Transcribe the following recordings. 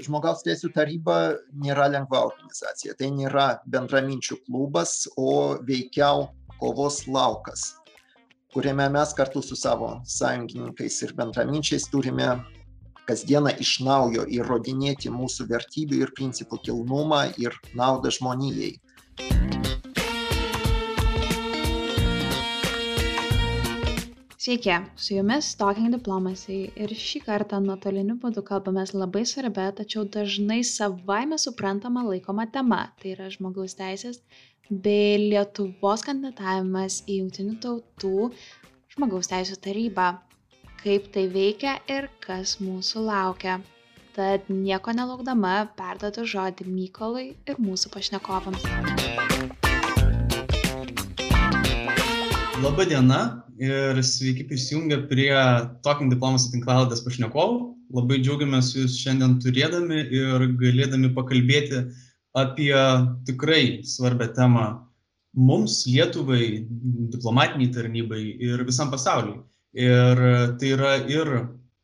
Žmogaus teisų taryba nėra lengva organizacija, tai nėra bendraminčių klubas, o veikiau kovos laukas, kuriame mes kartu su savo sąjungininkais ir bendraminčiais turime kasdieną iš naujo įrodinėti mūsų vertybių ir principų kilnumą ir naudą žmonijai. Sveiki, su jumis Talking Diplomacy ir šį kartą nuotoliniu būdu kalbamės labai svarbia, tačiau dažnai savaime suprantama laikoma tema - tai yra žmogaus teisės bei Lietuvos kandidatavimas į Junktinių tautų žmogaus teisų tarybą, kaip tai veikia ir kas mūsų laukia. Tad nieko nelaukdama perduodu žodį Mykolui ir mūsų pašnekovams. Labą dieną ir sveiki prisijungę prie Talking Diplomacy tinklaladės pašnekovų. Labai džiaugiamės jūs šiandien turėdami ir galėdami pakalbėti apie tikrai svarbę temą mums, Lietuvai, diplomatiniai tarnybai ir visam pasauliui. Ir tai yra ir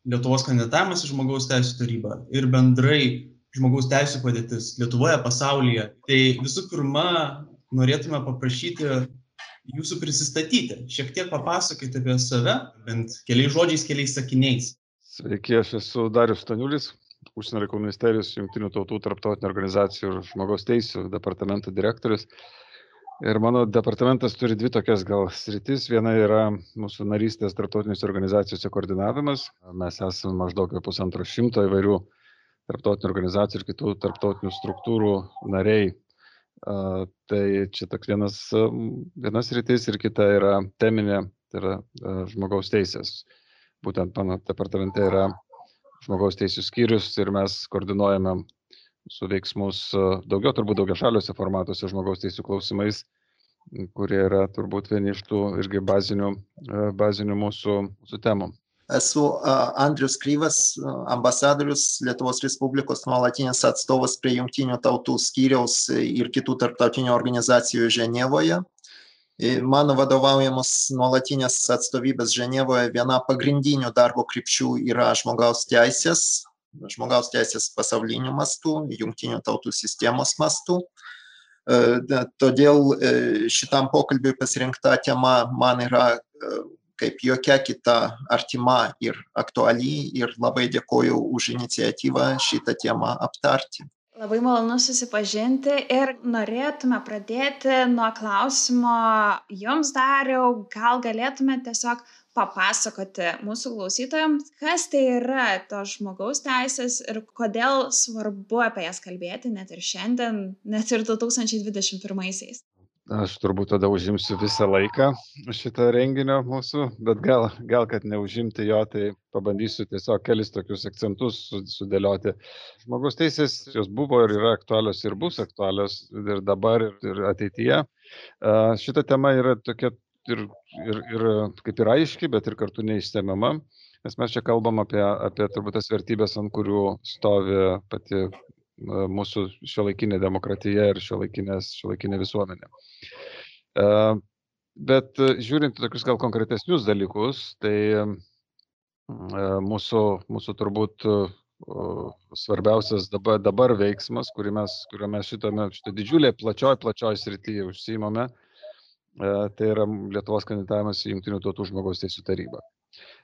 Lietuvos kandidatavimas į žmogaus teisų tarybą ir bendrai žmogaus teisų padėtis Lietuvoje, pasaulyje. Tai visų pirma, norėtume paprašyti jūsų prisistatyti, šiek tiek papasakoti apie save, bent keliais žodžiais, keliais sakiniais. Sveiki, aš esu Darius Staniulis, Užsienio reikalų ministerijos Junktinių tautų tarptautinių organizacijų ir žmogaus teisų departamento direktorius. Ir mano departamentas turi dvi tokias gal sritis. Viena yra mūsų narystės tarptautinėse organizacijose koordinavimas. Mes esame maždaug apie pusantro šimto įvairių tarptautinių organizacijų ir kitų tarptautinių struktūrų nariai Tai čia toks vienas, vienas rytis ir kita yra teminė, tai yra žmogaus teisės. Būtent mano departamente yra žmogaus teisų skyrius ir mes koordinuojame su veiksmus daugiau, turbūt daugia šaliuose formatuose žmogaus teisų klausimais, kurie yra turbūt vieni iš tų irgi bazinių, bazinių mūsų, mūsų temų esu Andrius Kryvas, ambasadorius Lietuvos Respublikos nuolatinis atstovas prie Junktinių tautų skyriaus ir kitų tarptautinių organizacijų Ženevoje. Mano vadovaujamos nuolatinės atstovybės Ženevoje viena pagrindinių darbo krypčių yra žmogaus teisės, žmogaus teisės pasauliniu mastu, Junktinių tautų sistemos mastu. Todėl šitam pokalbiui pasirinkta tema man yra kaip jokia kita artima ir aktuali ir labai dėkoju už iniciatyvą šitą temą aptarti. Labai malonu susipažinti ir norėtume pradėti nuo klausimo jums dariau, gal galėtume tiesiog papasakoti mūsų klausytojams, kas tai yra tos žmogaus teisės ir kodėl svarbu apie jas kalbėti net ir šiandien, net ir 2021-aisiais aš turbūt tada užimsiu visą laiką šito renginio mūsų, bet gal, gal kad neužimti jo, tai pabandysiu tiesiog kelis tokius akcentus sudėlioti. Žmogus teisės jos buvo ir yra aktualios ir bus aktualios ir dabar, ir, ateityje. Šita tema yra tokia ir, ir, ir kaip ir aiški, bet ir kartu neišsemiama. Nes mes čia kalbam apie, apie turbūt tas vertybės, ant kurių stovi pati mūsų šiuolaikinė demokratija ir šiuolaikinė visuomenė. Bet žiūrint tokius gal konkretesnius dalykus, tai mūsų, mūsų turbūt svarbiausias dabar, dabar veiksmas, kurį mes, kurio mes šitame, šitą didžiulę, plačioj, plačioj srityje užsiimame, tai yra Lietuvos kandidatavimas į Junktinių tautų žmogaus teisų tarybą.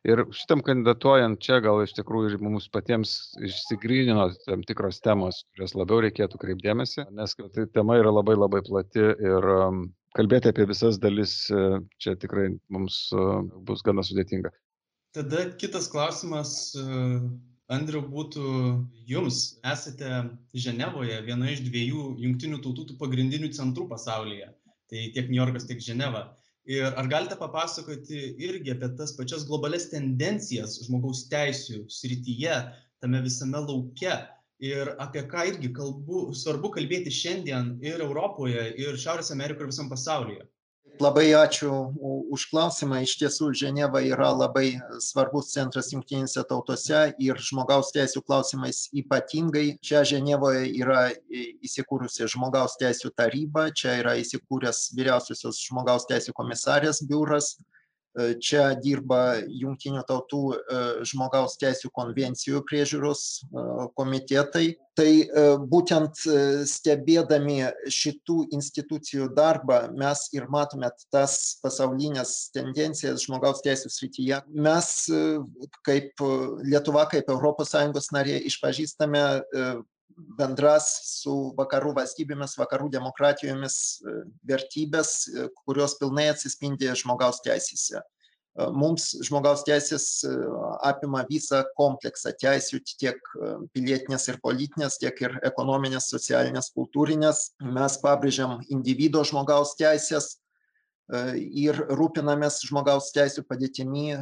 Ir šitam kandidatuojant čia gal iš tikrųjų mums patiems išsigrynino tam tikros temos, kurias labiau reikėtų kreipdėmėsi, nes tai tema yra labai labai plati ir um, kalbėti apie visas dalis e, čia tikrai mums e, bus gana sudėtinga. Tada kitas klausimas, e, Andriu, būtų jums. Esate Ženevoje, viena iš dviejų jungtinių tautų pagrindinių centrų pasaulyje. Tai tiek New Yorkas, tiek Ženeva ir ar galite papasakoti irgi apie tas pačias globalias tendencijas žmogaus teisių srityje tame visame lauke? Ir apie ką irgi kalbu svarbu kalbėti šiandien ir europoje ir šiaurės amerikoje ir visam pasaulyje Labai ačiū už klausimą. Iš tiesų, Ženeva yra labai svarbus centras jungtinėse tautose ir žmogaus teisų klausimais ypatingai. Čia Ženevoje yra įsikūrusi žmogaus teisų taryba, čia yra įsikūręs vyriausiosios žmogaus teisų komisarės biuras. Čia dirba Junktinių tautų žmogaus teisų konvencijų priežiūros komitetai. Tai būtent stebėdami šitų institucijų darbą mes ir matome tas pasaulinės tendencijas žmogaus teisų srityje. Mes kaip Lietuva, kaip ES narė išpažįstame bendras su vakarų valstybėmis, vakarų demokratijomis vertybės, kurios pilnai atsispindi žmogaus teisėse. Mums žmogaus teisės apima visą kompleksą teisių, tiek pilietinės ir politinės, tiek ir ekonominės, socialinės, kultūrinės. Mes pabrėžiam individo žmogaus teisės ir rūpinamės žmogaus teisų padėtimi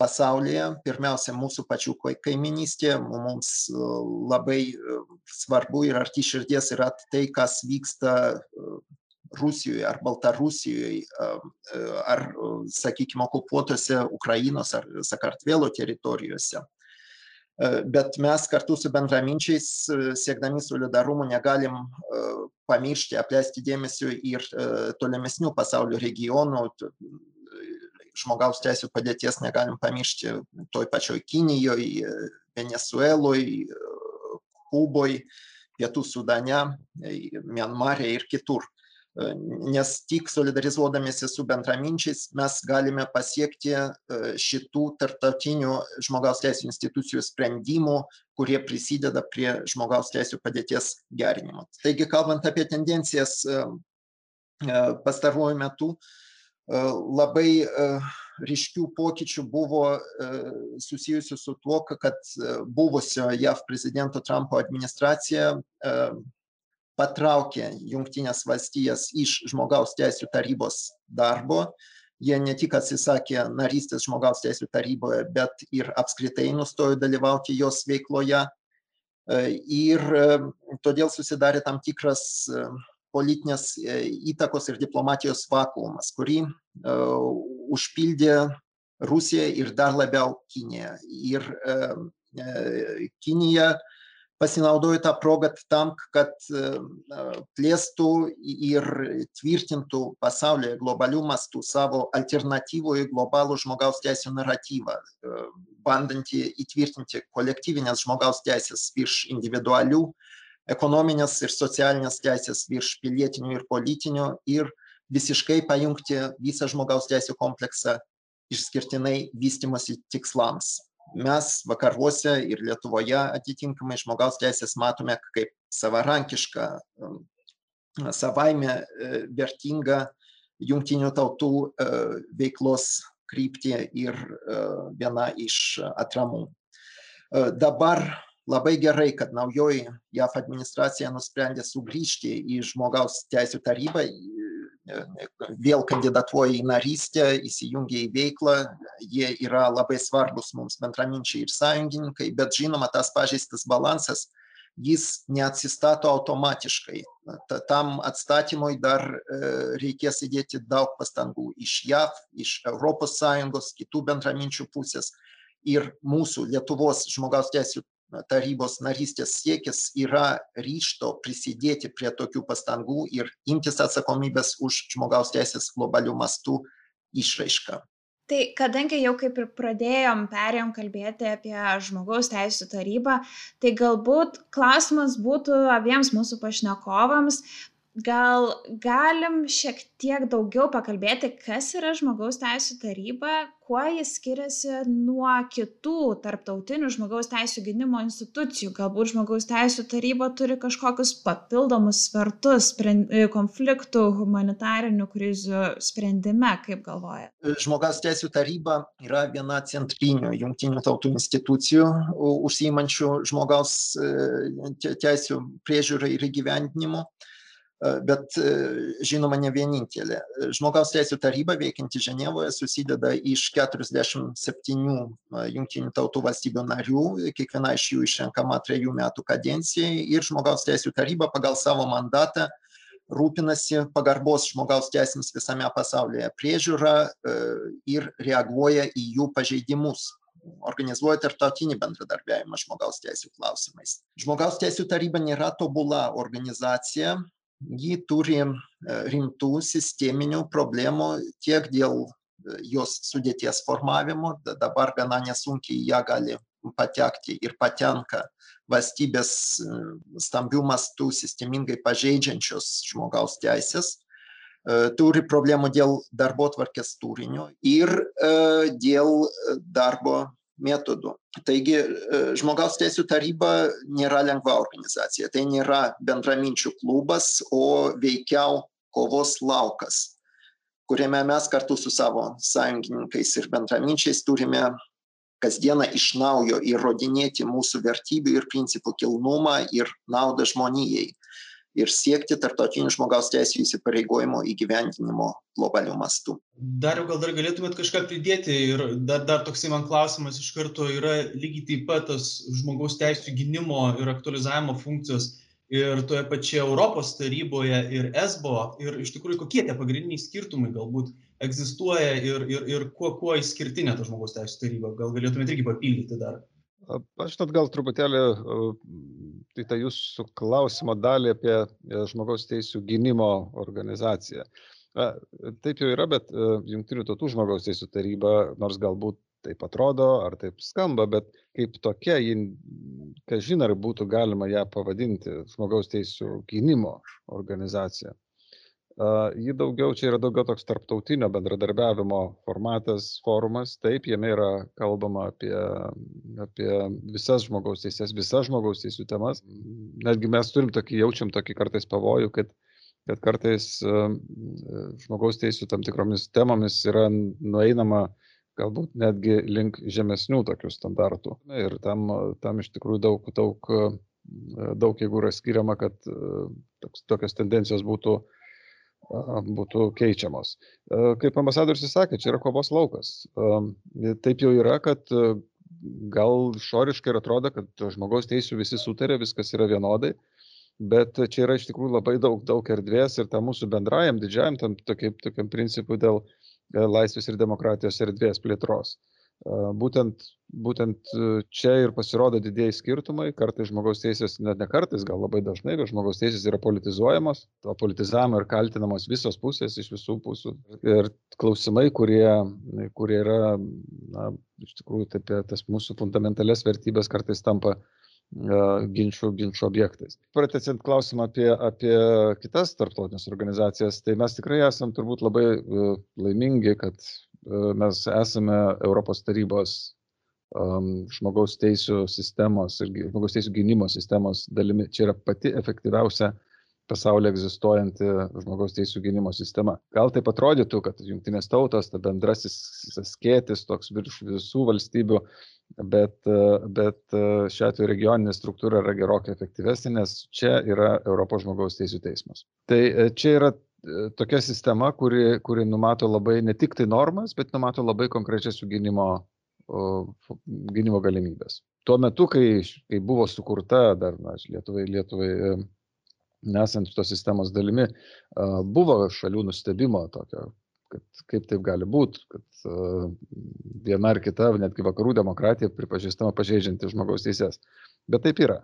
pasaulyje, pirmiausia, mūsų pačių kaiminystėje, mums labai svarbu ir arti širdies yra tai, kas vyksta Rusijoje ar Baltarusijoje, ar, sakykime, okupuotose Ukrainos ar Sakartvelo teritorijose. Bet mes kartu su bendraminčiais, siekdami solidarumo, negalim pamiršti, apleisti dėmesio ir tolimesnių pasaulio regionų, žmogaus teisų padėties negalim pamiršti toj pačioj Kinijoj, Venezueloj, Kuboj, Pietų Sudane, Mianmarė ir kitur. Nes tik solidarizuodamėsi su bendraminčiais mes galime pasiekti šitų tarptautinių žmogaus teisų institucijų sprendimų, kurie prisideda prie žmogaus teisų padėties gerinimo. Taigi, kalbant apie tendencijas pastaruoju metu, labai ryškių pokyčių buvo susijusių su tuo, kad buvusio JAV prezidento Trumpo administracija patraukė Junktinės valstijas iš žmogaus teisų tarybos darbo. Jie ne tik atsisakė narystės žmogaus teisų taryboje, bet ir apskritai nustojo dalyvauti jos veikloje. Ir todėl susidarė tam tikras politinės įtakos ir diplomatijos vakuumas, kurį užpildė Rusija ir dar labiau Kinija. Ir Kinija pasinaudojo tą progą tam, kad plėstų ir tvirtintų pasaulyje globalių mastų savo alternatyvų į globalų žmogaus teisų naratyvą, bandantį įtvirtinti kolektyvinės žmogaus teisės virš individualių ekonominės ir socialinės teisės virš pilietinių ir politinių ir visiškai pajungti visą žmogaus teisų kompleksą išskirtinai vystimosi tikslams. Mes vakaruose ir Lietuvoje atitinkamai žmogaus teisės matome kaip savarankišką, savaime vertingą jungtinių tautų veiklos kryptį ir viena iš atramų. Dabar labai gerai, kad naujoji JAF administracija nusprendė sugrįžti į žmogaus teisų tarybą, vėl kandidatuoja į narystę, įsijungia į veiklą, jie yra labai svarbus mums bendraminčiai ir sąjungininkai, bet žinoma, tas pažeistas balansas, jis neatsistato automatiškai. Tam atstatymui dar reikės įdėti daug pastangų iš JAV, iš ES, kitų bendraminčių pusės ir mūsų Lietuvos žmogaus teisų tarybos narystės siekis yra ryšto prisidėti prie tokių pastangų ir imtis atsakomybės už žmogaus teisės globalių mastų išraišką. Tai kadangi jau kaip ir pradėjom, perėjom kalbėti apie žmogaus teisų tarybą, tai galbūt klausimas būtų abiems mūsų pašnekovams, gal galim šiek tiek daugiau pakalbėti, kas yra žmogaus teisų taryba, kuo jis skiriasi nuo kitų tarptautinių žmogaus teisų gynimo institucijų. Galbūt žmogaus teisų taryba turi kažkokius papildomus svertus konfliktų, humanitarinių krizių sprendime, kaip galvoja. Žmogaus teisų taryba yra viena centrinių jungtinių tautų institucijų užsiimančių žmogaus teisų priežiūrą ir įgyvendinimu bet žinoma ne vienintelė. Žmogaus teisų taryba veikianti Ženevoje susideda iš 47 jungtinių tautų valstybių narių, kiekviena iš jų išrenkama trejų metų kadencijai ir žmogaus teisų taryba pagal savo mandatą rūpinasi pagarbos žmogaus teisėms visame pasaulyje priežiūra ir reaguoja į jų pažeidimus organizuoja tarptautinį bendradarbiavimą žmogaus teisų klausimais. Žmogaus teisų taryba nėra tobula organizacija, ji turi rimtų sisteminių problemų tiek dėl jos sudėties formavimu. Dabar gana nesunkiai ją gali patekti ir patenka valstybės stambių mastų sistemingai pažeidžiančios žmogaus teisės, turi problemų dėl darbo tvarkės turinio ir dėl darbo metodų. Taigi žmogaus teisų taryba nėra lengva organizacija, tai nėra bendraminčių klubas, o veikiau kovos laukas, kuriame mes kartu su savo sąjungininkais ir bendraminčiais turime kasdieną iš naujo įrodinėti mūsų vertybių ir principų kilnumą ir naudą žmonijai ir siekti tarptautinių žmogaus teisų įsipareigojimo įgyvendinimo globaliu mastu. Dariau, gal dar galėtumėt kažką pridėti ir dar, dar toksai man klausimas iš karto yra lygiai taip pat tos žmogaus teisų gynimo ir aktualizavimo funkcijos ir toje pačioje Europos taryboje ir ESBO ir iš tikrųjų kokie tie pagrindiniai skirtumai galbūt egzistuoja ir, ir, ir kuo, kuo išskirtinė ta žmogaus teisų taryba. Gal galėtumėte irgi papildyti dar? Aš net gal truputėlį tai tą jūsų klausimo dalį apie e, žmogaus teisų gynimo organizaciją. Taip jau yra, bet e, Junktinių tautų žmogaus teisų taryba, nors galbūt taip atrodo ar taip skamba, bet kaip tokia, kažin ar būtų galima ją pavadinti žmogaus teisų gynimo organizacija. Ji daugiau, čia yra daugiau toks tarptautinio bendradarbiavimo formatas, forumas, taip, jame yra kalbama apie, apie visas žmogaus teisės, visas žmogaus teisų temas. Netgi mes turim tokį, jaučiam tokį kartais pavojų, kad, kad kartais žmogaus teisų tam tikromis temomis yra nueinama uh, galbūt netgi link žemesnių tokių standartų. Ir tam, tam iš tikrųjų daug, daug, daug jėgų yra skiriama, kad toks, tokios tendencijos būtų, būtų keičiamos. Kaip ambasadorius įsakė, čia yra kovos laukas. Taip jau yra, kad gal išoriškai ir atrodo, kad žmogaus teisų visi sutarė, viskas yra vienodai, bet čia yra iš tikrųjų labai daug, daug erdvės ir tam mūsų bendrajam, didžiajam, tam tokiam, tokiam principui dėl uh, E, laisvės ir demokratijos erdvės plėtros. E, būtent, būtent čia ir pasirodo didėjai skirtumai, kartais žmogaus teisės, net ne kartais, gal labai dažnai, bet žmogaus teisės yra politizuojamos, to politizavimo ir kaltinamos visos pusės iš visų pusių. Ir klausimai, kurie, kurie yra, na, iš tikrųjų, taip, tas mūsų fundamentales vertybės kartais tampa uh, ginčių, ginčių objektais. Pratesiant klausimą apie, apie kitas tarptautinės organizacijas, tai mes tikrai esame turbūt labai laimingi, kad mes esame Europos tarybos um, žmogaus teisų sistemos ir žmogaus teisų gynimo sistemos dalimi. Čia yra pati efektyviausia pasaulyje egzistuojanti žmogaus teisų gynimo sistema. Gal taip atrodytų, kad jungtinės tautos, ta bendrasis skėtis toks virš visų valstybių, bet, bet šiuo atveju regioninė struktūra yra gerokai efektyvesnė, nes čia yra Europos žmogaus teisų teismas. Tai e, čia yra e, tokia sistema, kuri, kuri numato labai ne tik tai normas, bet numato labai konkrečias jų gynimo, gynimo galimybės. Tuo metu, kai, kai buvo sukurta dar, na, Lietuvai, Lietuvai nesant šitos sistemos dalimi, buvo šalių nustebimo tokio, kad kaip taip gali būti, kad viena ar kita, netgi vakarų demokratija pripažįstama pažeidžianti žmogaus teises. Bet taip yra.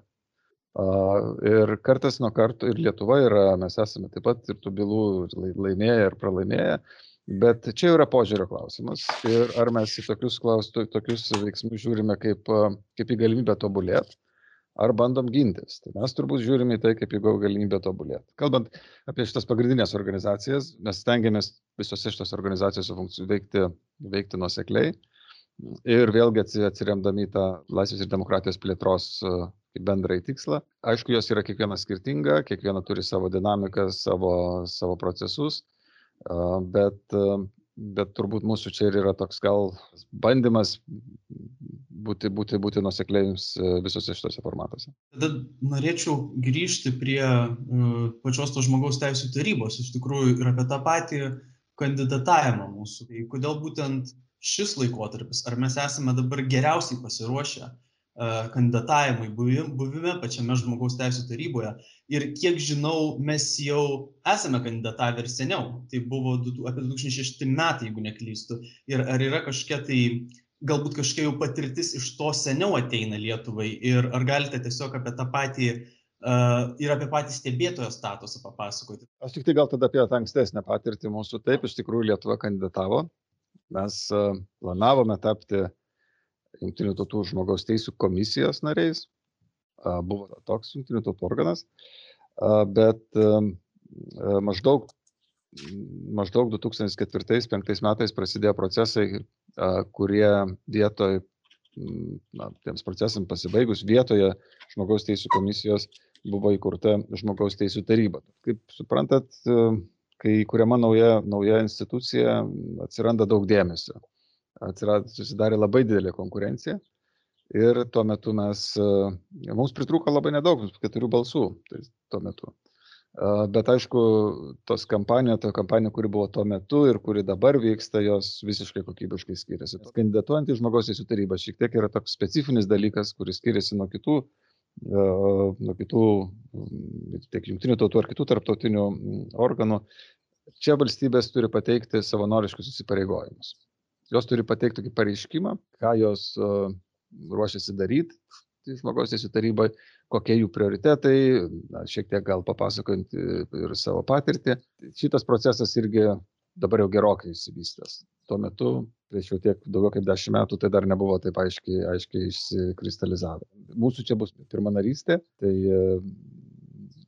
Ir kartas nuo karto ir Lietuva yra, mes esame taip pat ir tų bylų laimėję ir pralaimėję, bet čia yra požiūrio klausimas. Ir ar mes į tokius, klaus, tokius veiksmus žiūrime kaip, kaip į galimybę tobulėti ar bandom gintis. Tai mes turbūt žiūrime į tai kaip į galimybę tobulėti. Kalbant apie šitas pagrindinės organizacijas, mes stengiamės visose šitos organizacijose veikti, veikti nusekliai ir vėlgi atsiremdami tą laisvės ir demokratijos plėtros bendrai tikslą. Aišku, jos yra kiekviena skirtinga, kiekviena turi savo dinamiką, savo, savo procesus, bet bet turbūt mūsų čia ir yra toks gal bandymas būti, būti, būti nusekliais e, visose šitose formatuose. Tada norėčiau grįžti prie uh, pačios to žmogaus teisų tarybos, iš tikrųjų, ir apie tą patį kandidatavimą mūsų. Tai kodėl būtent šis laikotarpis, ar mes esame dabar geriausiai pasiruošę kandidatavimui, buvime pačiame žmogaus teisų taryboje. Ir kiek žinau, mes jau esame kandidatavę ir seniau. Tai buvo apie 2006 metai, jeigu neklystu. Ir ar yra kažkokia tai, galbūt kažkokia jau patirtis iš to seniau ateina Lietuvai. Ir ar galite tiesiog apie tą patį Uh, ir apie patį stebėtojo statusą papasakoti. Aš tik tai gal tada apie tą ankstesnę patirtį mūsų. Taip, iš tikrųjų Lietuva kandidatavo Mes planavome tapti Junktinių tautų žmogaus teisų komisijos nariais, buvo toks Junktinių tautų organas, bet maždaug, maždaug 2004-2005 metais prasidėjo procesai, kurie vietoj, na, tiems procesams pasibaigus vietoje žmogaus teisų komisijos buvo įkurta žmogaus teisų taryba. Kaip suprantat, kai kuriama nauja, nauja institucija, atsiranda daug dėmesio atsirado, susidarė labai didelė konkurencija. Ir tuo metu mes, mums pritrūko labai nedaug, keturių balsų tai tuo metu. Bet aišku, tos kampanija, ta kampanija, kuri buvo tuo metu ir kuri dabar vyksta, jos visiškai kokybiškai skiriasi. Kandidatuojant į žmogaus teisų tarybą šiek tiek yra toks specifinis dalykas, kuris skiriasi nuo kitų, nuo kitų tiek jungtinių tautų ar kitų tarptautinių organų. Čia valstybės turi pateikti savanoriškus įsipareigojimus jos turi pateikti tokį pareiškimą, ką jos ruošiasi daryti tai žmogaus teisų tarybai, kokie jų prioritetai, na, šiek tiek gal papasakojant ir savo patirtį. Šitas procesas irgi dabar jau gerokai įsivystęs. Tuo metu, prieš jau tiek daugiau kaip dešimt metų, tai dar nebuvo taip aiškiai, aiškiai išsikristalizavę. Mūsų čia bus pirma narystė, tai e,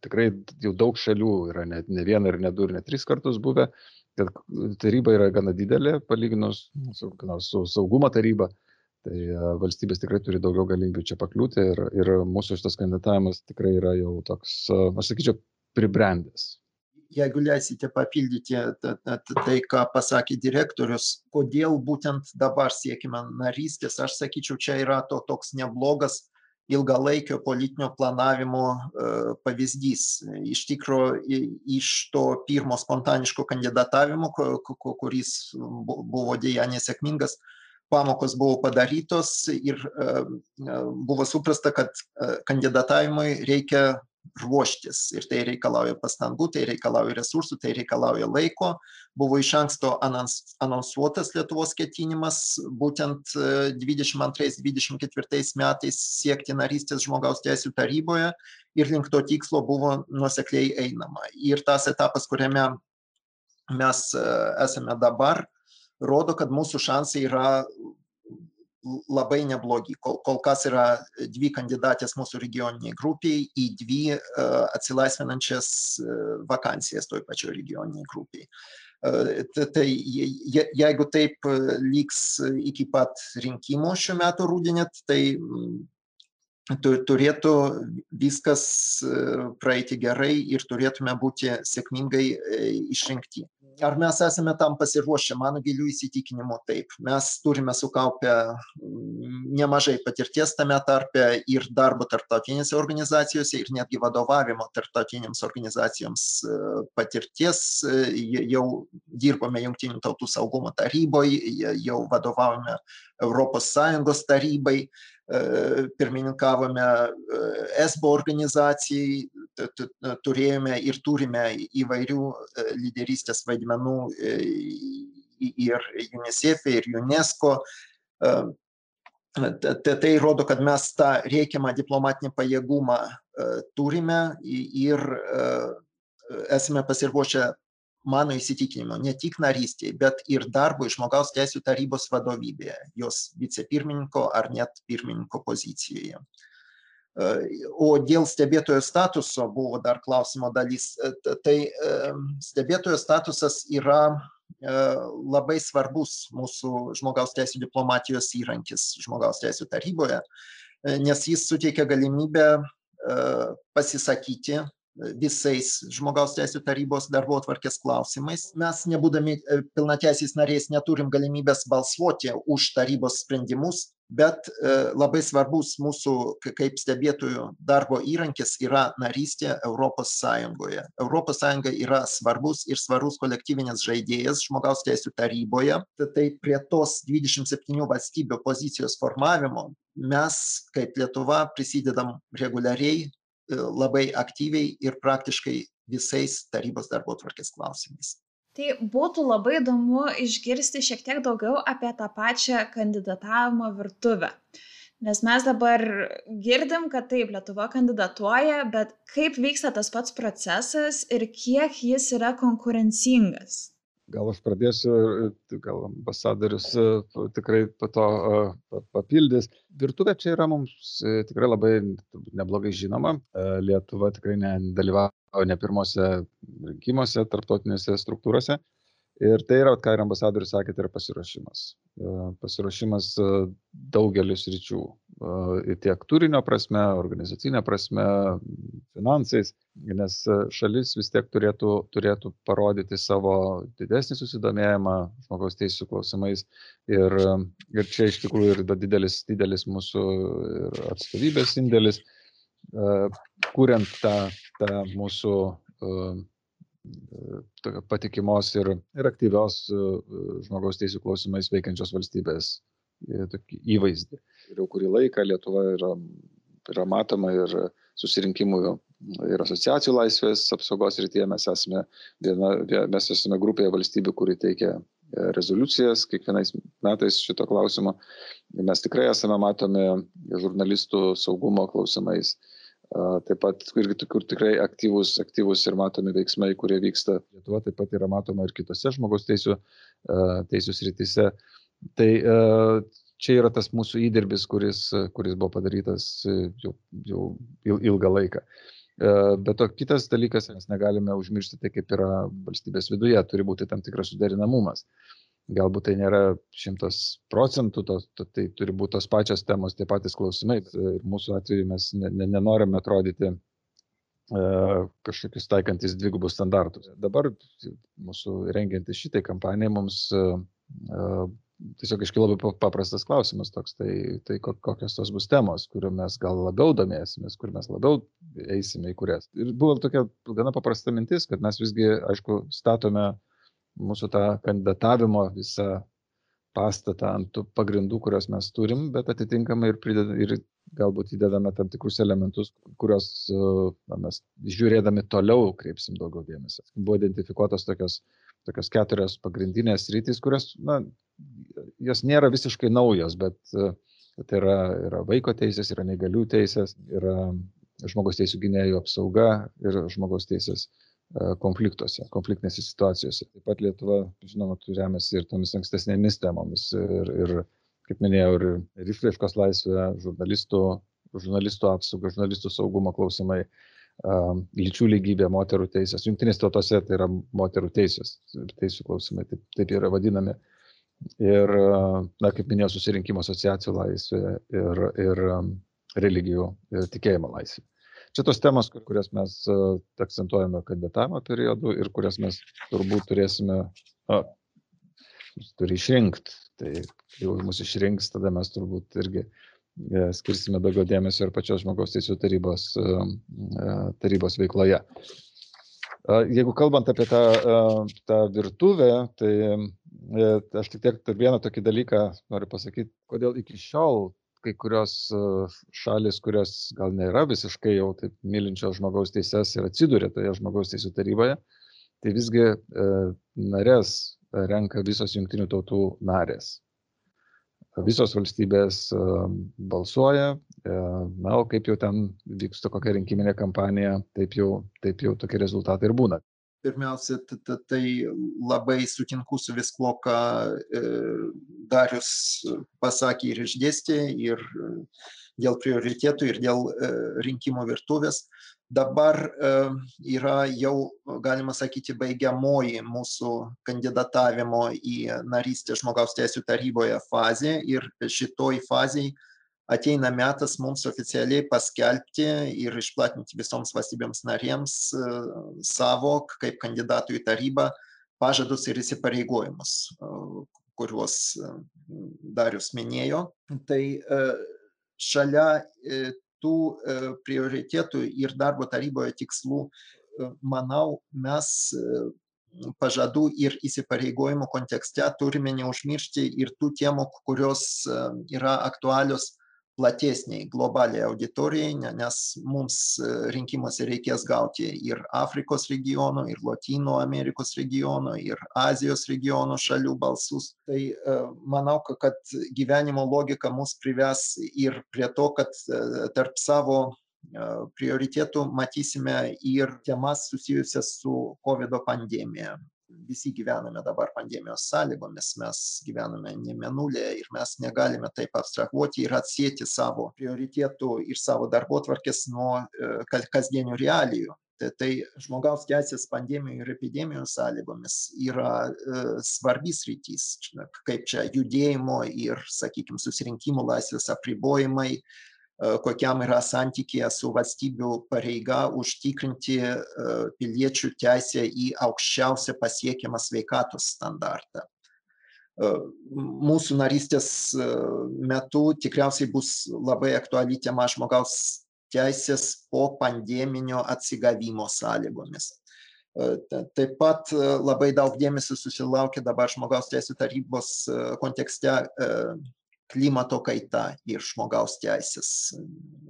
tikrai jau daug šalių yra, ne, ne vieną ir ne du ir ne tris kartus buvę kad taryba yra gana didelė, palyginus su, su saugumo taryba, tai e, valstybės tikrai turi daugiau galimybių čia pakliūti ir, ir mūsų šitas kandidatavimas tikrai yra jau toks, e, aš sakyčiau, pribrendęs. Jeigu leisite papildyti tai, ką pasakė direktorius, kodėl būtent dabar siekime narystės, aš sakyčiau, čia yra to toks neblogas ilgalaikio politinio planavimo pavyzdys. Iš tikrųjų, iš to pirmo spontaniško kandidatavimo, kuris buvo dėja nesėkmingas, pamokos buvo padarytos ir buvo suprasta, kad kandidatavimui reikia ruoštis ir tai reikalauja pastangų, tai reikalauja resursų, tai reikalauja laiko. Buvo iš anksto anonsuotas Lietuvos ketinimas būtent 22-24 metais siekti narystės žmogaus teisų taryboje ir link to tikslo buvo nuosekliai einama. Ir tas etapas, kuriame mes esame dabar, rodo, kad mūsų šansai yra labai neblogi. Kol, kol kas yra dvi kandidatės mūsų regioniniai grupiai į dvi uh, atsilaisvinančias uh, vakancijas toj pačioj regioniniai grupiai. Uh, tai je, jeigu taip lygs iki pat rinkimų šiuo metu rūdinėt, tai turėtų viskas praeiti gerai ir turėtume būti sėkmingai išrinkti. Ar mes esame tam pasiruošę? Mano giliu įsitikinimu taip. Mes turime sukaupę nemažai patirties tame tarpe ir darbo tarptautinėse organizacijose ir netgi vadovavimo tarptautinėms organizacijoms patirties jau dirbome jungtinių tautų saugumo taryboj jau vadovavome europos sąjungos tarybai pirmininkavome esbo organizacijai turėjome ir turime įvairių lyderystės vaidmenų ir UNICEF, ir UNESCO. Tai rodo, kad mes tą reikiamą diplomatinį pajėgumą turime ir esame pasiruošę mano įsitikinimu ne tik narystėje, bet ir darbui žmogaus teisų tarybos vadovybėje, jos vicepirmininko ar net pirmininko pozicijoje. O dėl stebėtojo statuso buvo dar klausimo dalis. Tai stebėtojo statusas yra labai svarbus mūsų žmogaus teisų diplomatijos įrankis žmogaus teisų taryboje, nes jis suteikia galimybę pasisakyti visais žmogaus teisų tarybos darbo atvarkės klausimais. Mes, nebūdami pilnateisiais nariais, neturim galimybės balsuoti už tarybos sprendimus, bet labai svarbus mūsų kaip stebėtojų darbo įrankis yra narystė Europos Sąjungoje. Europos Sąjunga yra svarbus ir svarus kolektyvinis žaidėjas žmogaus teisų taryboje. Tai prie tos 27 valstybių pozicijos formavimo mes kaip Lietuva prisidedam reguliariai labai aktyviai ir praktiškai visais tarybos darbo tvarkės klausimais. Tai būtų labai įdomu išgirsti šiek tiek daugiau apie tą pačią kandidatavimo virtuvę. Nes mes dabar girdim, kad taip, Lietuva kandidatuoja, bet kaip vyksta tas pats procesas ir kiek jis yra konkurencingas? Gal aš pradėsiu, gal ambasadorius tikrai po to papildys. Virtuvė čia yra mums tikrai labai neblogai žinoma. Lietuva tikrai nedalyvavo ne pirmose rinkimuose, tarptautinėse struktūrose. Ir tai yra, ką ir ambasadorius sakė, tai yra pasiruošimas. E, pasiruošimas e, daugelius ryčių. E, tiek turinio prasme, organizacinė prasme, finansais, nes šalis vis tiek turėtų, turėtų parodyti savo didesnį susidomėjimą žmogaus teisų klausimais. Ir, ir čia iš tikrųjų ir didelis, didelis mūsų atstovybės indėlis, kuriant tą, tą mūsų patikimos ir, ir aktyvios e, žmogaus teisų klausimais veikiančios valstybės e, įvaizdį. Ir jau kurį laiką Lietuva yra, yra matoma ir susirinkimų ir asociacijų laisvės apsaugos rytyje mes esame, viena, mes esame grupėje valstybių, kuri teikia e, rezoliucijas kiekvienais metais šito klausimo. Mes tikrai esame matomi žurnalistų saugumo klausimais Taip pat irgi kur tikrai aktyvus, aktyvus ir matomi veiksmai, kurie vyksta. Lietuva taip pat yra matoma ir kitose žmogaus teisų, teisų srityse. Tai čia yra tas mūsų įdirbis, kuris, kuris buvo padarytas jau, jau ilgą laiką. Bet to kitas dalykas, mes negalime užmiršti tai, kaip yra valstybės viduje, turi būti tam tikras suderinamumas galbūt tai nėra šimtas procentų, to, to, tai turi būti tos pačios temos, tie patys klausimai. Ir mūsų atveju mes ne, ne, nenorime atrodyti e, kažkokius taikantis dvigubus standartus. Dabar mūsų rengiantis šitai kampanijai mums e, e, tiesiog iškilo labai paprastas klausimas toks, tai, tai kokios tos bus temos, kuriuo mes gal labiau domėsimės, kur mes labiau eisime į kurias. Ir buvo tokia gana paprasta mintis, kad mes visgi, aišku, statome mūsų tą kandidatavimo visą pastatą ant tų pagrindų, kuriuos mes turim, bet atitinkamai ir, prideda, ir galbūt įdedame tam tikrus elementus, kuriuos na, mes žiūrėdami toliau kreipsim daugiau dėmesio. Buvo identifikuotos tokios, tokios keturios pagrindinės rytis, kurios, na, jos nėra visiškai naujos, bet tai yra, yra vaiko teisės, yra neįgalių teisės, yra žmogaus teisų gynėjų apsauga ir žmogaus teisės E, konfliktuose, konfliktinėse situacijose. Taip pat Lietuva, žinoma, remiasi ir tomis ankstesnėmis temomis. Ir, ir kaip minėjau, ir, išraiškos laisvė, žurnalistų, žurnalistų apsauga, žurnalistų saugumo klausimai, um, lyčių lygybė, moterų teisės. Junktinės tautose tai yra moterų teisės, teisų klausimai, taip, taip yra vadinami. Ir, na, kaip minėjau, susirinkimo asociacijų laisvė ir, ir religijų ir tikėjimo laisvė. Čia tos temos, kurias mes e, akcentuojame kandidatavimo periodu ir kurias mes turbūt turėsime, a, turi išrinkti. Tai jau mus išrinks, tada mes turbūt irgi e, skirsime daugiau dėmesio ir pačios žmogaus teisų tarybos, e, tarybos veikloje. Jeigu kalbant apie tą, tą virtuvę, tai aš tik tiek vieną tokį dalyką noriu pasakyti, kodėl iki šiol kai kurios e, šalis, kurios gal nėra visiškai jau taip mylinčios žmogaus teises ir atsiduria toje žmogaus teisų taryboje, tai visgi e, narės renka visos jungtinių tautų narės. Visos valstybės e, balsuoja, na, o kaip jau ten vyksta kokia rinkiminė kampanija, taip jau, taip jau tokie rezultatai ir būna pirmiausia, tai labai sutinku su viskuo, ką e, Darius pasakė ir išdėstė, ir dėl prioritėtų, ir dėl e, rinkimų virtuvės. Dabar e, yra jau, galima sakyti, baigiamoji mūsų kandidatavimo į narystę žmogaus teisų taryboje fazė ir šitoj fazėje ateina metas mums oficialiai paskelbti ir išplatinti visoms valstybėms narėms e, savo, kaip kandidatų į tarybą, pažadus ir įsipareigojimus, e, kuriuos e, Darius minėjo. Tai šalia tų prioritėtų ir darbo taryboje tikslų, manau, mes pažadų ir įsipareigojimų kontekste turime neužmiršti ir tų temų, kurios yra aktualios platesniai globaliai auditorijai, nes mums e, rinkimuose reikės gauti ir Afrikos regiono, ir Latino Amerikos regiono, ir Azijos regiono šalių balsus. Tai e, manau, kad gyvenimo logika mus prives ir prie to, kad e, tarp savo prioritėtų matysime ir temas susijusias su COVID pandemija visi gyvename dabar pandemijos sąlygomis, mes gyvename ne menulėje ir mes negalime taip abstrahuoti ir atsėti savo prioritėtų ir savo darbo tvarkės nuo e, kasdienių realijų. Tai, tai žmogaus teisės pandemijų ir epidemijų sąlygomis yra e, svarbis rytys, kaip čia judėjimo ir, sakykime, susirinkimų laisvės apribojimai, kokiam yra santykėje su valstybių pareiga užtikrinti e, piliečių teisę į aukščiausią pasiekiamą sveikatos standartą. E, mūsų narystės metu tikriausiai bus labai aktuali tema žmogaus teisės po pandeminio atsigavimo sąlygomis. Taip pat labai daug dėmesio susilaukia dabar žmogaus teisų tarybos kontekste klimato kaita ir žmogaus teisės.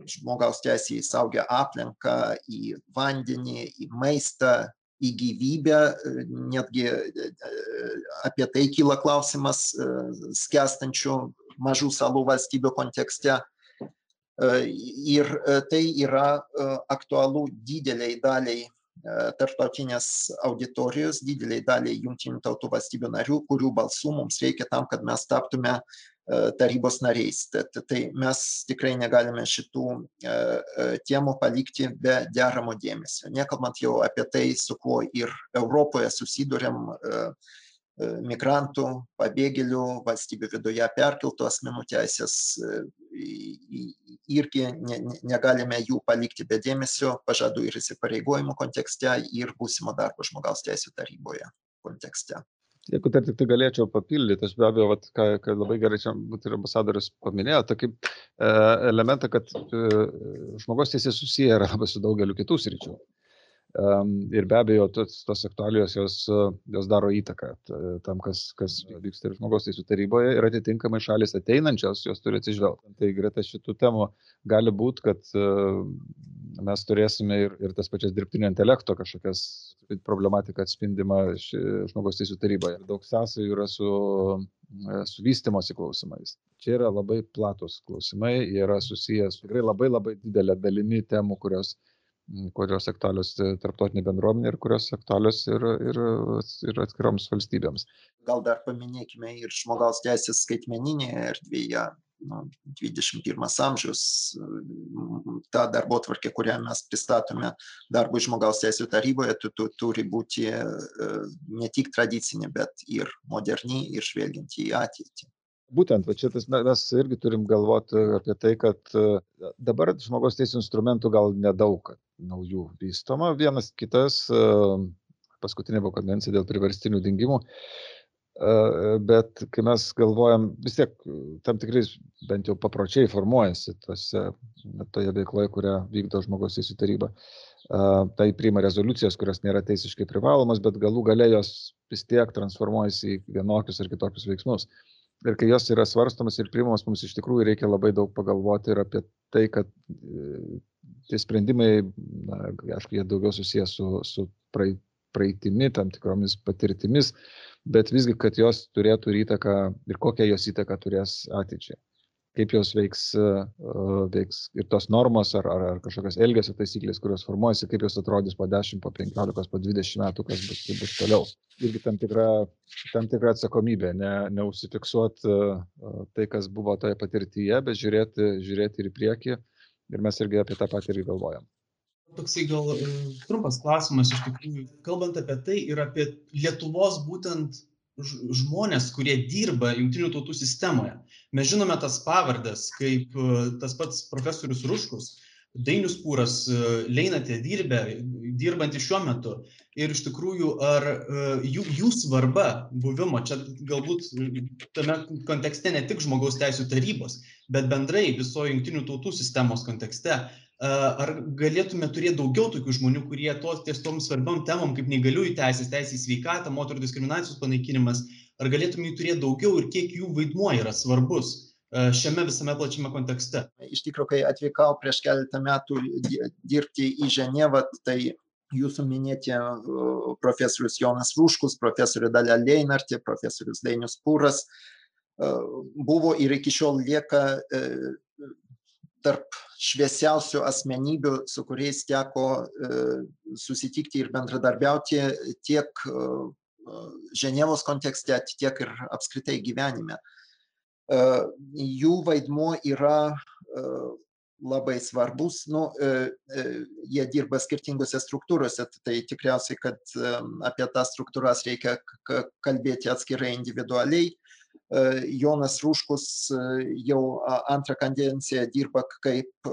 Žmogaus teisė į saugią aplinką, į vandenį, į maistą, į gyvybę. Netgi apie tai kyla klausimas skęstančių mažų salų valstybių kontekste. Ir tai yra aktualu dideliai daliai tarptautinės auditorijos, dideliai daliai jungtinių tautų valstybių narių, kurių balsų mums reikia tam, kad mes taptume tarybos nariais. Tad, tai mes tikrai negalime šitų temų palikti be deramo dėmesio. Nekalbant jau apie tai, su kuo ir Europoje susidurėm migrantų, pabėgėlių, valstybių viduje perkeltų asmenų teisės irgi ne, negalime jų palikti be dėmesio pažadų ir įsipareigojimų kontekste ir būsimo darbo žmogaus teisų taryboje kontekste. Jeigu dar tik tai galėčiau papildyti, aš be abejo, vat, ką, ką labai gerai čia ir ambasadorius paminėjo, tokį e, elementą, kad e, žmogaus teisės susiję yra labai su daugeliu kitų sričių. Ir be abejo, tos, tos aktualijos jos, jos daro įtaką tam, kas, kas vyksta ir žmogaus teisų taryboje ir atitinkamai šalis ateinančios jos turi atsižvelgti. Tai greta šitų temų gali būti, kad mes turėsime ir, ir tas pačias dirbtinio intelekto kažkokias problematika atspindima žmogaus teisų taryboje. Daug sąsajų yra su, su vystimosi klausimais. Čia yra labai platus klausimai, jie yra susijęs tikrai labai labai didelė dalimi temų, kurios kurios aktualios tarptautinė bendruomenė ir kurios aktualios ir, ir, ir atskiroms valstybėms. Gal dar paminėkime ir žmogaus teisės skaitmeninėje erdvėje nu, 21 amžius, ta darbo tvarkė, kurią mes pristatome darbų žmogaus teisų taryboje, tu, tu, turi būti ne tik tradicinė, bet ir moderni ir žvelgianti į ateitį. Būtent, va, čia tas, mes irgi turim galvoti apie tai, kad dabar žmogaus teisų instrumentų gal nedaug naujų vystoma. Vienas kitas, paskutinė buvo konvencija dėl priverstinių dingimų, bet kai mes galvojam, vis tiek tam tikrais bent jau papročiai formuojasi tose, toje veikloje, kurią vykdo žmogaus teisų taryba. Tai priima rezoliucijas, kurios nėra teisiškai privalomas, bet galų gale jos vis tiek transformuojasi į vienokius ar kitokius veiksmus. Ir kai jos yra svarstomas ir priimamas, mums iš tikrųjų reikia labai daug pagalvoti ir apie tai, kad e, tie sprendimai, na, aišku, jie daugiau susijęs su, su praeitimi, tam tikromis patirtimis, uh, bet visgi, kad jos turėtų įtaką ir kokią jos įtaką turės ateičiai. Kaip jos veiks, veiks ir tos normos ar, ar, ar kažkokios elgesio taisyklės, kurios formuojasi, kaip jos atrodys po 10, po 15, po 20 metų, kas bus, bus toliau. Irgi tam tikra, tam tikra atsakomybė, ne, neužsifiksuoti tai, kas buvo toje patirtyje, bet žiūrėti, žiūrėti ir į priekį. Ir mes irgi apie tą patį irgi galvojam. Toksai gal e, trumpas klausimas iš tikrųjų, kalbant apie tai ir apie Lietuvos būtent žmonės, kurie dirba jungtinių tautų sistemoje. Mes žinome tas pavardas, kaip e, tas pats profesorius Ruškus, Dainius Pūras, e, Leinatė dirbė, dirbantys šiuo metu. Ir iš tikrųjų, ar jų, jų svarba buvimo, čia galbūt tame kontekste ne tik žmogaus teisų tarybos, bet bendrai viso jungtinių tautų sistemos kontekste, ar galėtume turėti daugiau tokių žmonių, kurie tos ties tom svarbiom temom, kaip neįgaliųjų teisės, teisės į sveikatą, moterų diskriminacijos panaikinimas, ar galėtume jų turėti daugiau ir kiek jų vaidmuo yra svarbus šiame visame plačiame kontekste. Iš tikrųjų, kai atvykau prieš keletą metų dirbti į Ženevą, tai jūsų minėti profesorius Jonas Rūškus, profesorius Dalia Leinartė, profesorius Dainius Pūras buvo ir iki šiol lieka tarp šviesiausių asmenybių, su kuriais teko susitikti ir bendradarbiauti tiek Ženevos kontekste, tiek ir apskritai gyvenime. Jų vaidmuo yra labai svarbus, nu, jie dirba skirtingose struktūrose, tai tikriausiai, kad apie tas struktūras reikia kalbėti atskirai individualiai. Jonas Rūškus jau antrą kadenciją dirba kaip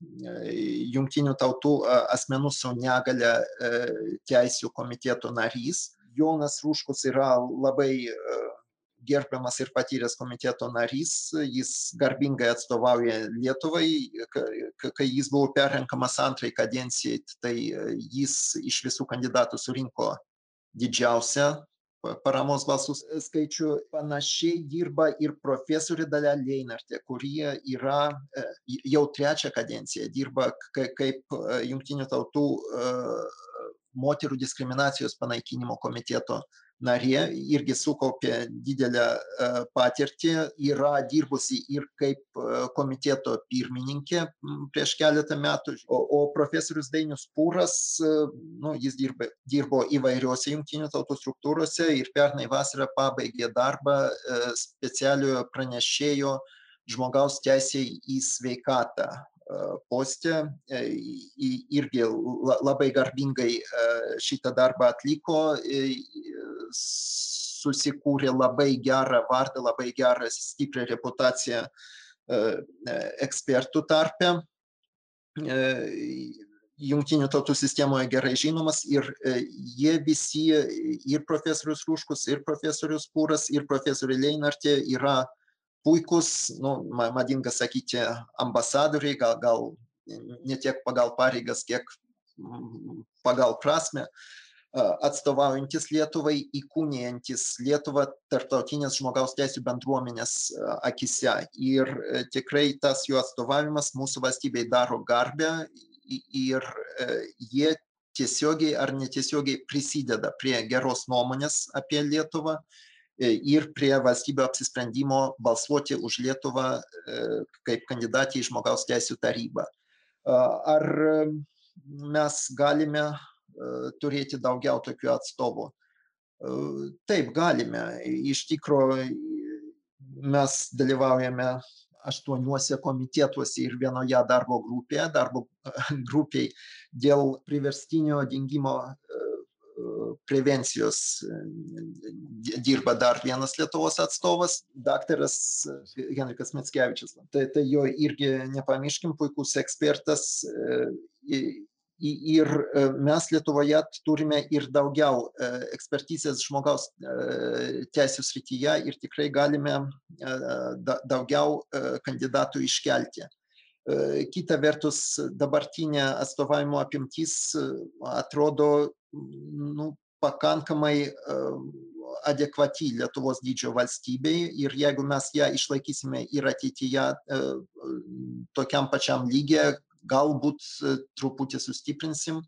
jungtinių tautų asmenų su negale teisų komiteto narys. Jonas Rūškus yra labai gerbiamas ir patyręs komiteto narys, jis garbingai atstovauja Lietuvai, kai jis buvo perrenkamas antrai kadencijai, tai jis iš visų kandidatų surinko didžiausią paramos balsų skaičių. Panašiai dirba ir profesorė Dalia Leinartė, kurie yra jau trečią kadenciją, dirba kaip jungtinių tautų moterų diskriminacijos panaikinimo komiteto narė, irgi sukaupė didelę patirtį, yra dirbusi ir kaip komiteto pirmininkė prieš keletą metų, o, o profesorius Dainius Pūras, nu, jis dirba, dirbo įvairiuose jungtinių tautų struktūrose ir pernai vasarą pabaigė darbą specialiojo pranešėjo žmogaus teisėjai į sveikatą postė irgi labai garbingai šitą darbą atliko, susikūrė labai gerą vardą, labai gerą stiprią reputaciją ekspertų tarpe. Jungtinių tautų sistemoje gerai žinomas ir jie visi, ir profesorius Rūškus, ir profesorius Pūras, ir profesorė Leinartė yra uh, puikus, nu, madinga sakyti, ambasadoriai, gal, gal ne tiek pagal pareigas, kiek pagal prasme, atstovaujantis Lietuvai, įkūnijantis Lietuvą tarptautinės žmogaus teisų bendruomenės akise. Ir tikrai tas jų atstovavimas mūsų valstybei daro garbę ir jie tiesiogiai ar netiesiogiai prisideda prie geros nuomonės apie Lietuvą ir prie valstybių apsisprendimo balsuoti už Lietuvą kaip kandidatį į žmogaus teisų tarybą. Ar mes galime turėti daugiau tokių atstovų? Taip, galime. Iš tikrųjų, mes dalyvaujame aštuoniuose komitetuose ir vienoje darbo grupėje, darbo grupiai dėl priverstinio dingimo prevencijos dirba dar vienas Lietuvos atstovas, daktaras Henrikas Metskevičius. Tai, tai jo irgi nepamirškim, puikus ekspertas. Ir mes Lietuvoje turime ir daugiau ekspertizės žmogaus teisų srityje ir tikrai galime daugiau kandidatų iškelti. Kita vertus, dabartinė atstovavimo apimtis atrodo nu, pakankamai adekvati Lietuvos dydžio valstybei ir jeigu mes ją išlaikysime ir ateityje tokiam pačiam lygiai, galbūt truputį sustiprinsim,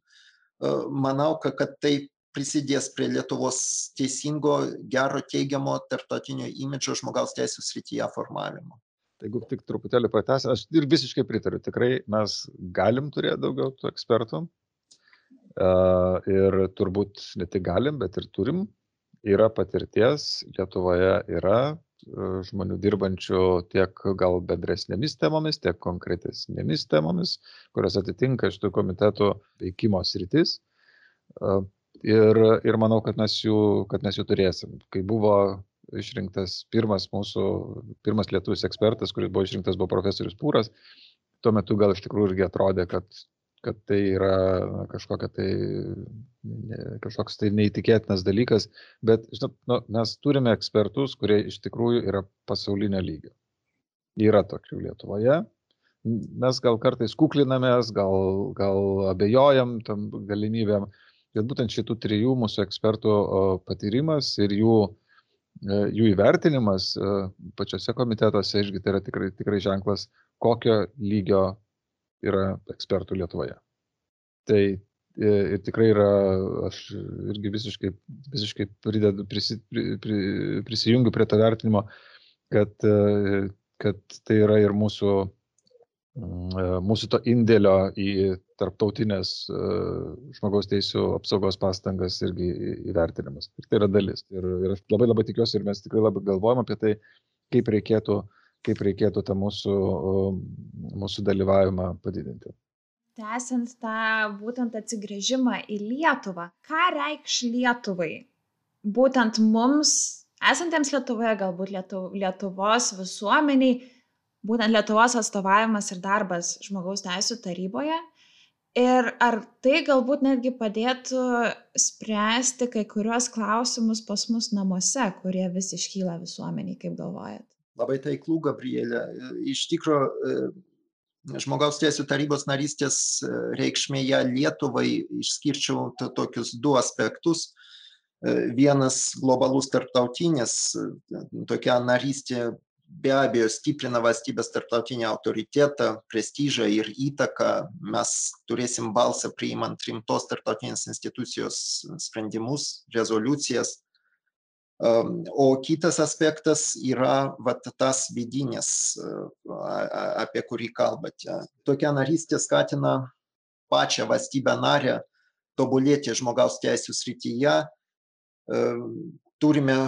manau, kad tai prisidės prie Lietuvos teisingo, gero, teigiamo tarptautinio imidžo žmogaus teisų srityje formavimo. Jeigu tik truputėlį pratęs, aš ir visiškai pritariu, tikrai mes galim turėti daugiau tų ekspertų, ir turbūt ne tik galim, bet ir turim. Yra patirties, Lietuvoje yra žmonių dirbančių tiek gal bendresnėmis temomis, tiek konkretesnėmis temomis, kurios atitinka šitų komitetų veikimo sritis. Ir, ir manau, kad mes, jų, kad mes jų turėsim. Kai buvo išrinktas pirmas mūsų, pirmas lietuvis ekspertas, kuris buvo išrinktas, buvo profesorius Pūras, tuo metu gal iš tikrųjų irgi atrodė, kad kad tai yra kažkokia tai, kažkoks tai neįtikėtinas dalykas, bet žinot, nu, mes turime ekspertus, kurie iš tikrųjų yra pasaulinio lygio. Yra tokių Lietuvoje. Mes gal kartais kuklinamės, gal, gal abejojam tam galimybėm, bet būtent šitų trijų mūsų ekspertų patyrimas ir jų, e, jų įvertinimas e, pačiose komitetuose irgi tai yra tikrai, tikrai ženklas, kokio lygio yra ekspertų Lietuvoje. Tai e, ir tikrai yra, aš irgi visiškai, visiškai pridedu, prisi, pri, pri, prisijungiu prie to vertinimo, kad, e, kad tai yra ir mūsų, mm, e, mūsų to indėlio į tarptautinės žmogaus teisų apsaugos pastangas irgi įvertinimas. Ir tai yra dalis. Ir, ir aš labai labai tikiuosi ir mes tikrai labai galvojam apie tai, kaip reikėtų, kaip reikėtų tą mūsų, mūsų dalyvavimą padidinti. Tęsiant tą būtent atsigrėžimą į Lietuvą, ką reikš Lietuvai? Būtent mums, esantiems Lietuvoje, galbūt Lietu, Lietuvos visuomeniai, būtent Lietuvos atstovavimas ir darbas žmogaus teisų taryboje. Ir ar tai galbūt netgi padėtų spręsti kai kuriuos klausimus pas mus namuose, kurie vis iškyla visuomeniai, kaip galvojat? Labai taiklų, Gabrielė. Iš tikrųjų, e, žmogaus teisų tarybos narystės e, reikšmėje Lietuvai išskirčiau tokius du aspektus. E, vienas globalus tarptautinis, tokia narystė be abejo stiprina valstybės tarptautinį autoritetą, prestižą ir įtaką. Mes turėsim balsą priimant rimtos tarptautinės institucijos sprendimus, rezoliucijas. O kitas aspektas yra vat, tas vidinis, apie kurį kalbate. Tokia narystė skatina pačią valstybę narę tobulėti žmogaus teisų srityje, turime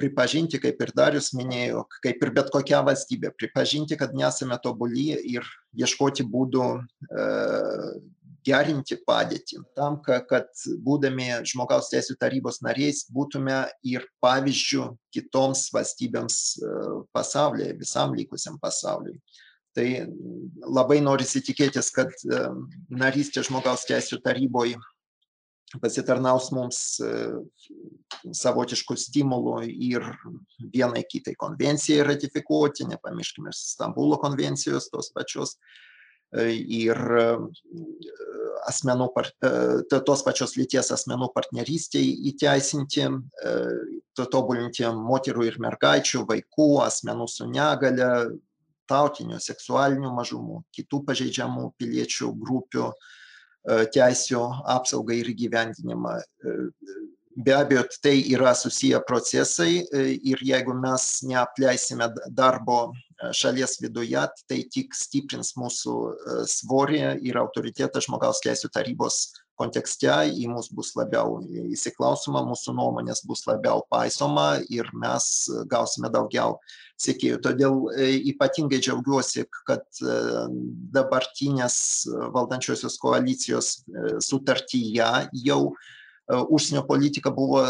pripažinti, kaip ir Darius minėjo, kaip ir bet kokia valstybė, pripažinti, kad nesame tobuli ir ieškoti būdų gerinti padėtį, tam, kad būdami žmogaus teisų tarybos nariais būtume ir pavyzdžių kitoms valstybėms pasaulyje, visam likusiam pasauliui. Tai labai norisi tikėtis, kad narystė žmogaus teisų taryboje pasitarnaus mums savotiškų stimulų ir vienai kitai konvencijai ratifikuoti, nepamirškime Stambulo konvencijos tos pačios, ir asmenų, tos pačios lyties asmenų partnerystėje įteisinti, tobulinti moterų ir mergaičių, vaikų, asmenų su negale, tautinių, seksualinių mažumų, kitų pažeidžiamų piliečių grupių teisų apsaugą ir gyvendinimą. Be abejo, tai yra susiję procesai ir jeigu mes neapleisime darbo šalies viduje, tai tik stiprins mūsų svorį ir autoritetą žmogaus teisų tarybos kontekste į mus bus labiau įsiklausoma, mūsų nuomonės bus labiau paisoma ir mes gausime daugiau sekėjų. Todėl ypatingai džiaugiuosi, kad dabartinės valdančiosios koalicijos sutartyje jau užsienio politika buvo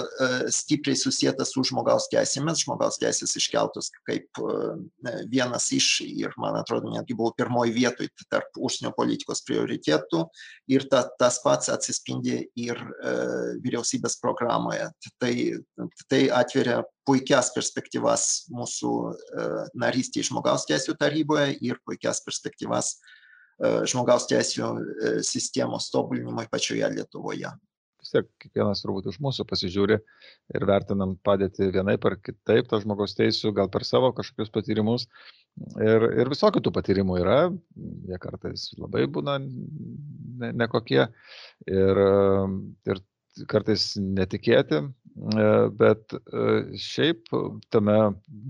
stipriai susijęta su žmogaus teisėmis, žmogaus teisės iškeltos kaip vienas iš ir, man atrodo, netgi buvo pirmoji vietoj tarp užsienio politikos prioritėtų ir ta, tas pats atsispindi ir vyriausybės programoje. Tai, tai atveria puikias perspektyvas mūsų narystėje žmogaus teisų taryboje ir puikias perspektyvas žmogaus teisų sistemos tobulinimui pačioje Lietuvoje vis tiek kiekvienas turbūt iš mūsų pasižiūri ir vertinam padėti vienaip ar kitaip, to žmogaus teisų, gal per savo kažkokius patyrimus. Ir, ir visokių tų patyrimų yra, jie kartais labai būna nekokie ir, ir kartais netikėti, bet šiaip tame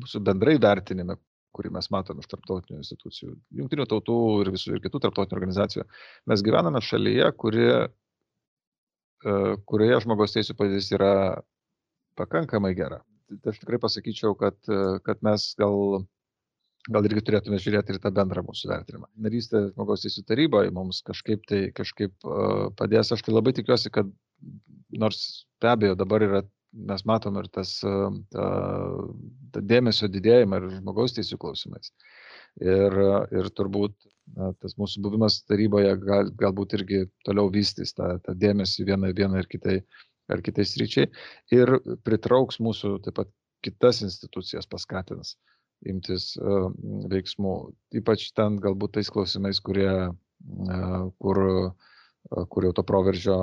mūsų bendrai vertinime, kurį mes matome iš tarptautinių institucijų, jungtinių tautų ir visų ir kitų tarptautinių organizacijų, mes gyvename šalyje, kuri kurioje žmogaus teisų padėtis yra pakankamai gera. Tai aš tikrai pasakyčiau, kad, kad mes gal, gal irgi turėtume žiūrėti ir tą bendrą mūsų vertinimą. Narystė žmogaus teisų taryboje mums kažkaip tai kažkaip padės. Aš tai labai tikiuosi, kad nors be abejo dabar yra, mes matom ir tas ta, ta dėmesio didėjimą ir žmogaus teisų klausimais. Ir, ir turbūt na, tas mūsų buvimas taryboje gal, galbūt irgi toliau vystys tą, tą dėmesį vienai, vienai ir kitai, ar kitais ryčiai ir pritrauks mūsų taip pat kitas institucijas paskatins imtis uh, veiksmų, ypač ten galbūt tais klausimais, kurie, uh, kur, uh, kur jau to proveržio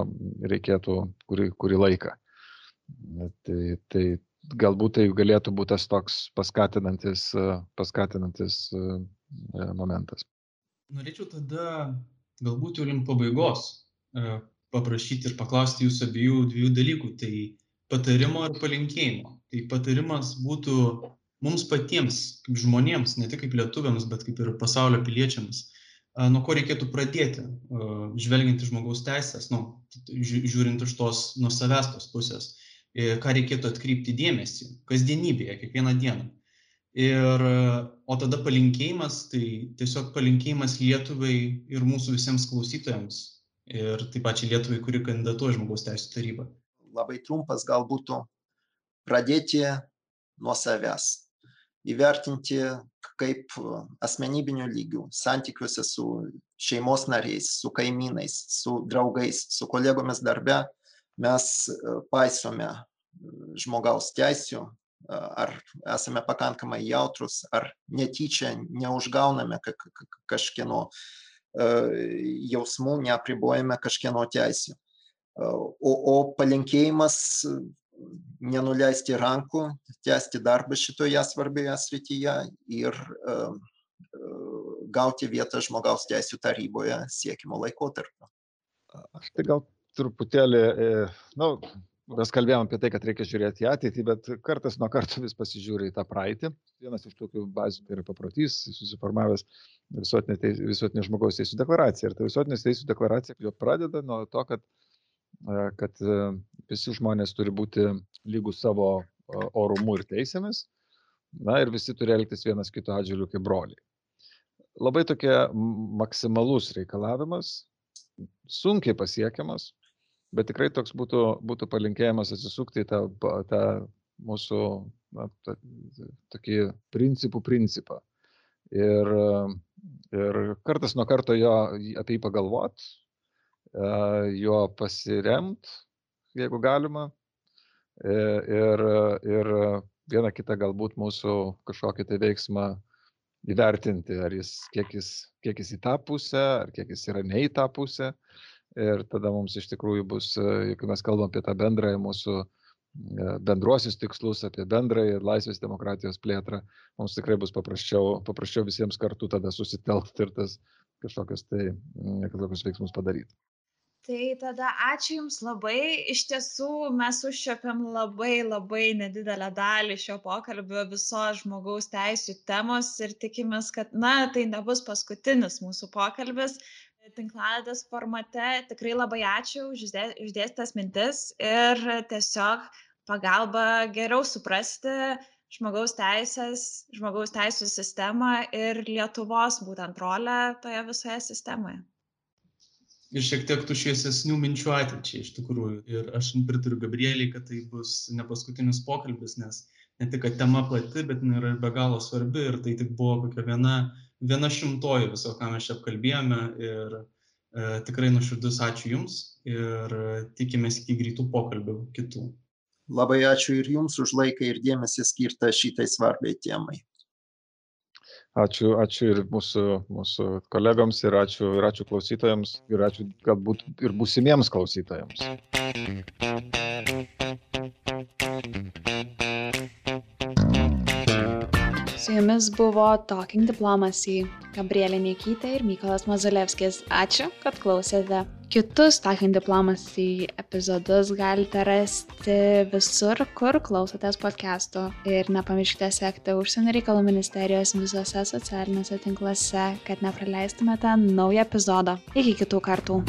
reikėtų kurį, kurį laiką. Tai, tai galbūt tai galėtų būti tas toks paskatinantis, paskatinantis momentas norėčiau tada galbūt jau link pabaigos e, paprašyti ir paklausti jūsų abiejų dviejų dalykų. Tai patarimo ir palinkėjimo. Tai patarimas būtų mums patiems, kaip žmonėms, ne tik kaip lietuviams, bet kaip ir pasaulio piliečiams. nuo ko reikėtų pradėti, žvelgiant į žmogaus teisės, nu, žiūrint iš tos nuo savęs tos pusės, ką reikėtų atkreipti dėmesį kasdienybėje, kiekvieną dieną. Ir, o tada palinkėjimas, tai tiesiog palinkėjimas Lietuvai ir mūsų visiems klausytojams ir taip pačiai Lietuvai, kuri kandidatuoja žmogaus teisų tarybą. Labai trumpas gal būtų pradėti nuo savęs įvertinti kaip asmenybiniu lygiu santykiuose su šeimos nariais, su kaimynais, su draugais, su kolegomis darbe mes paisome žmogaus teisių, ar esame pakankamai jautrus, ar netyčia neužgauname kažkieno jausmų, neapribojame kažkieno teisių. O, o palinkėjimas nenuleisti rankų, tęsti darbą šitoje svarbioje srityje ir gauti vietą žmogaus teisų taryboje siekimo laikotarpio. Aš tai gal truputėlį, na, nu, mes kalbėjome apie tai, kad reikia žiūrėti į ateitį, bet kartas nuo karto vis pasižiūri į tą praeitį. Vienas iš tokių bazinių yra paprotys, susiformavęs visuotinė, teis, visuotinė žmogaus teisų deklaracija. Ir ta visuotinės teisų deklaracija jo pradeda nuo to, kad kad visi žmonės turi būti lygų savo orumu ir teisėmis, na ir visi turi elgtis vienas kito atžvilgiu kaip broliai. Labai tokia maksimalus reikalavimas, sunkiai pasiekiamas, bet tikrai toks būtų, būtų palinkėjimas atsisukti į tą, tą mūsų na, tą, tokį principų principą. Ir, ir kartas nuo karto jo apie jį pagalvot, juo pasiremt, jeigu galima. E, ir, ir vieną kitą galbūt mūsų kažkokį tai veiksmą įvertinti, ar jis kiek, jis, kiek jis į tą pusę, ar kiek jis yra ne į tą pusę. Ir tada mums iš tikrųjų bus, jeigu mes kalbam apie tą bendrąją mūsų bendruosius tikslus, apie bendrąją laisvės demokratijos plėtrą, mums tikrai bus paprasčiau, paprasčiau visiems kartu tada susitelkti ir tas kažkokius tai kažkokius veiksmus padaryti tai tada ačiū jums labai. Iš tiesų mes užčiuopėm labai labai nedidelę dalį šio pokalbio visos žmogaus teisių temos ir tikimės kad na tai nebus paskutinis mūsų pokalbis tinklalaidės formate tikrai labai ačiū už išdėstytas mintis ir tiesiog pagalba geriau suprasti žmogaus teises žmogaus teisių sistemą ir lietuvos būtent rolę toje visoje sistemoje ir šiek tiek tų šviesesnių minčių ateičiai iš tikrųjų. Ir aš pritariu Gabrieliai, kad tai bus ne paskutinis pokalbis, nes ne tik, kad tema plati, bet yra ir be galo svarbi ir tai tik buvo kokia viena, viena šimtoji viso, ką mes čia apkalbėjome. Ir e, tikrai nuoširdus ačiū Jums ir tikimės iki greitų pokalbių kitų. Labai ačiū ir Jums už laiką ir dėmesį skirtą šitai svarbiai temai. Ačiū, ačiū ir mūsų, mūsų kolegoms, ir ačiū, ir ačiū klausytojams, ir ačiū galbūt ir būsimiems klausytojams. Su jumis buvo Talking Diplomacy, Gabrielė Niekytė ir Mykolas Mazalevskis. Ačiū, kad klausėte. Kitus Talking Diplomacy epizodus galite rasti visur, kur klausotės podcast'o. Ir nepamirškite sekti užsienio reikalų ministerijos visose socialiniuose tinkluose, kad nepraleistumėte naują epizodą. Iki kitų kartų.